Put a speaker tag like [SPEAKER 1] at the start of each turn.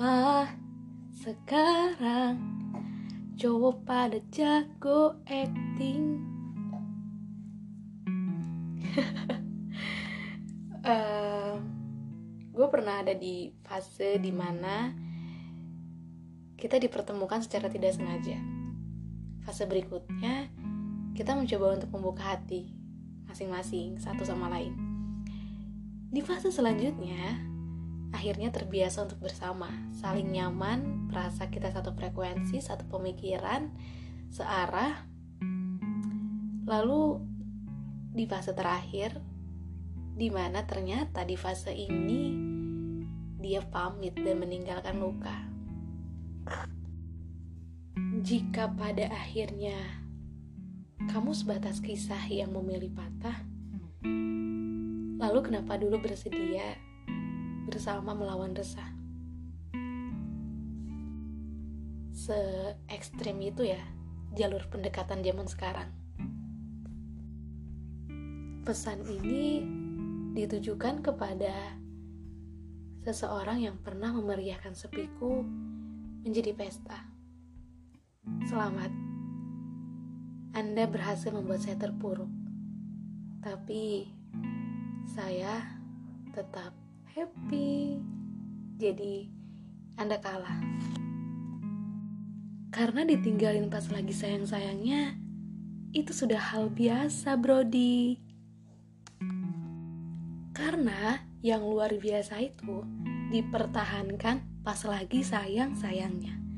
[SPEAKER 1] Kenapa sekarang cowok pada jago acting? uh, gue pernah ada di fase di mana kita dipertemukan secara tidak sengaja. Fase berikutnya, kita mencoba untuk membuka hati masing-masing satu sama lain. Di fase selanjutnya, akhirnya terbiasa untuk bersama, saling nyaman, merasa kita satu frekuensi, satu pemikiran, searah. Lalu di fase terakhir, di mana ternyata di fase ini dia pamit dan meninggalkan luka. Jika pada akhirnya kamu sebatas kisah yang memilih patah, lalu kenapa dulu bersedia bersama melawan resah? Se ekstrim itu ya jalur pendekatan zaman sekarang. Pesan ini ditujukan kepada seseorang yang pernah memeriahkan sepiku menjadi pesta. Selamat. Anda berhasil membuat saya terpuruk. Tapi saya tetap happy. Jadi Anda kalah. Karena ditinggalin pas lagi sayang-sayangnya, itu sudah hal biasa, Brody. Karena yang luar biasa itu dipertahankan pas lagi sayang-sayangnya.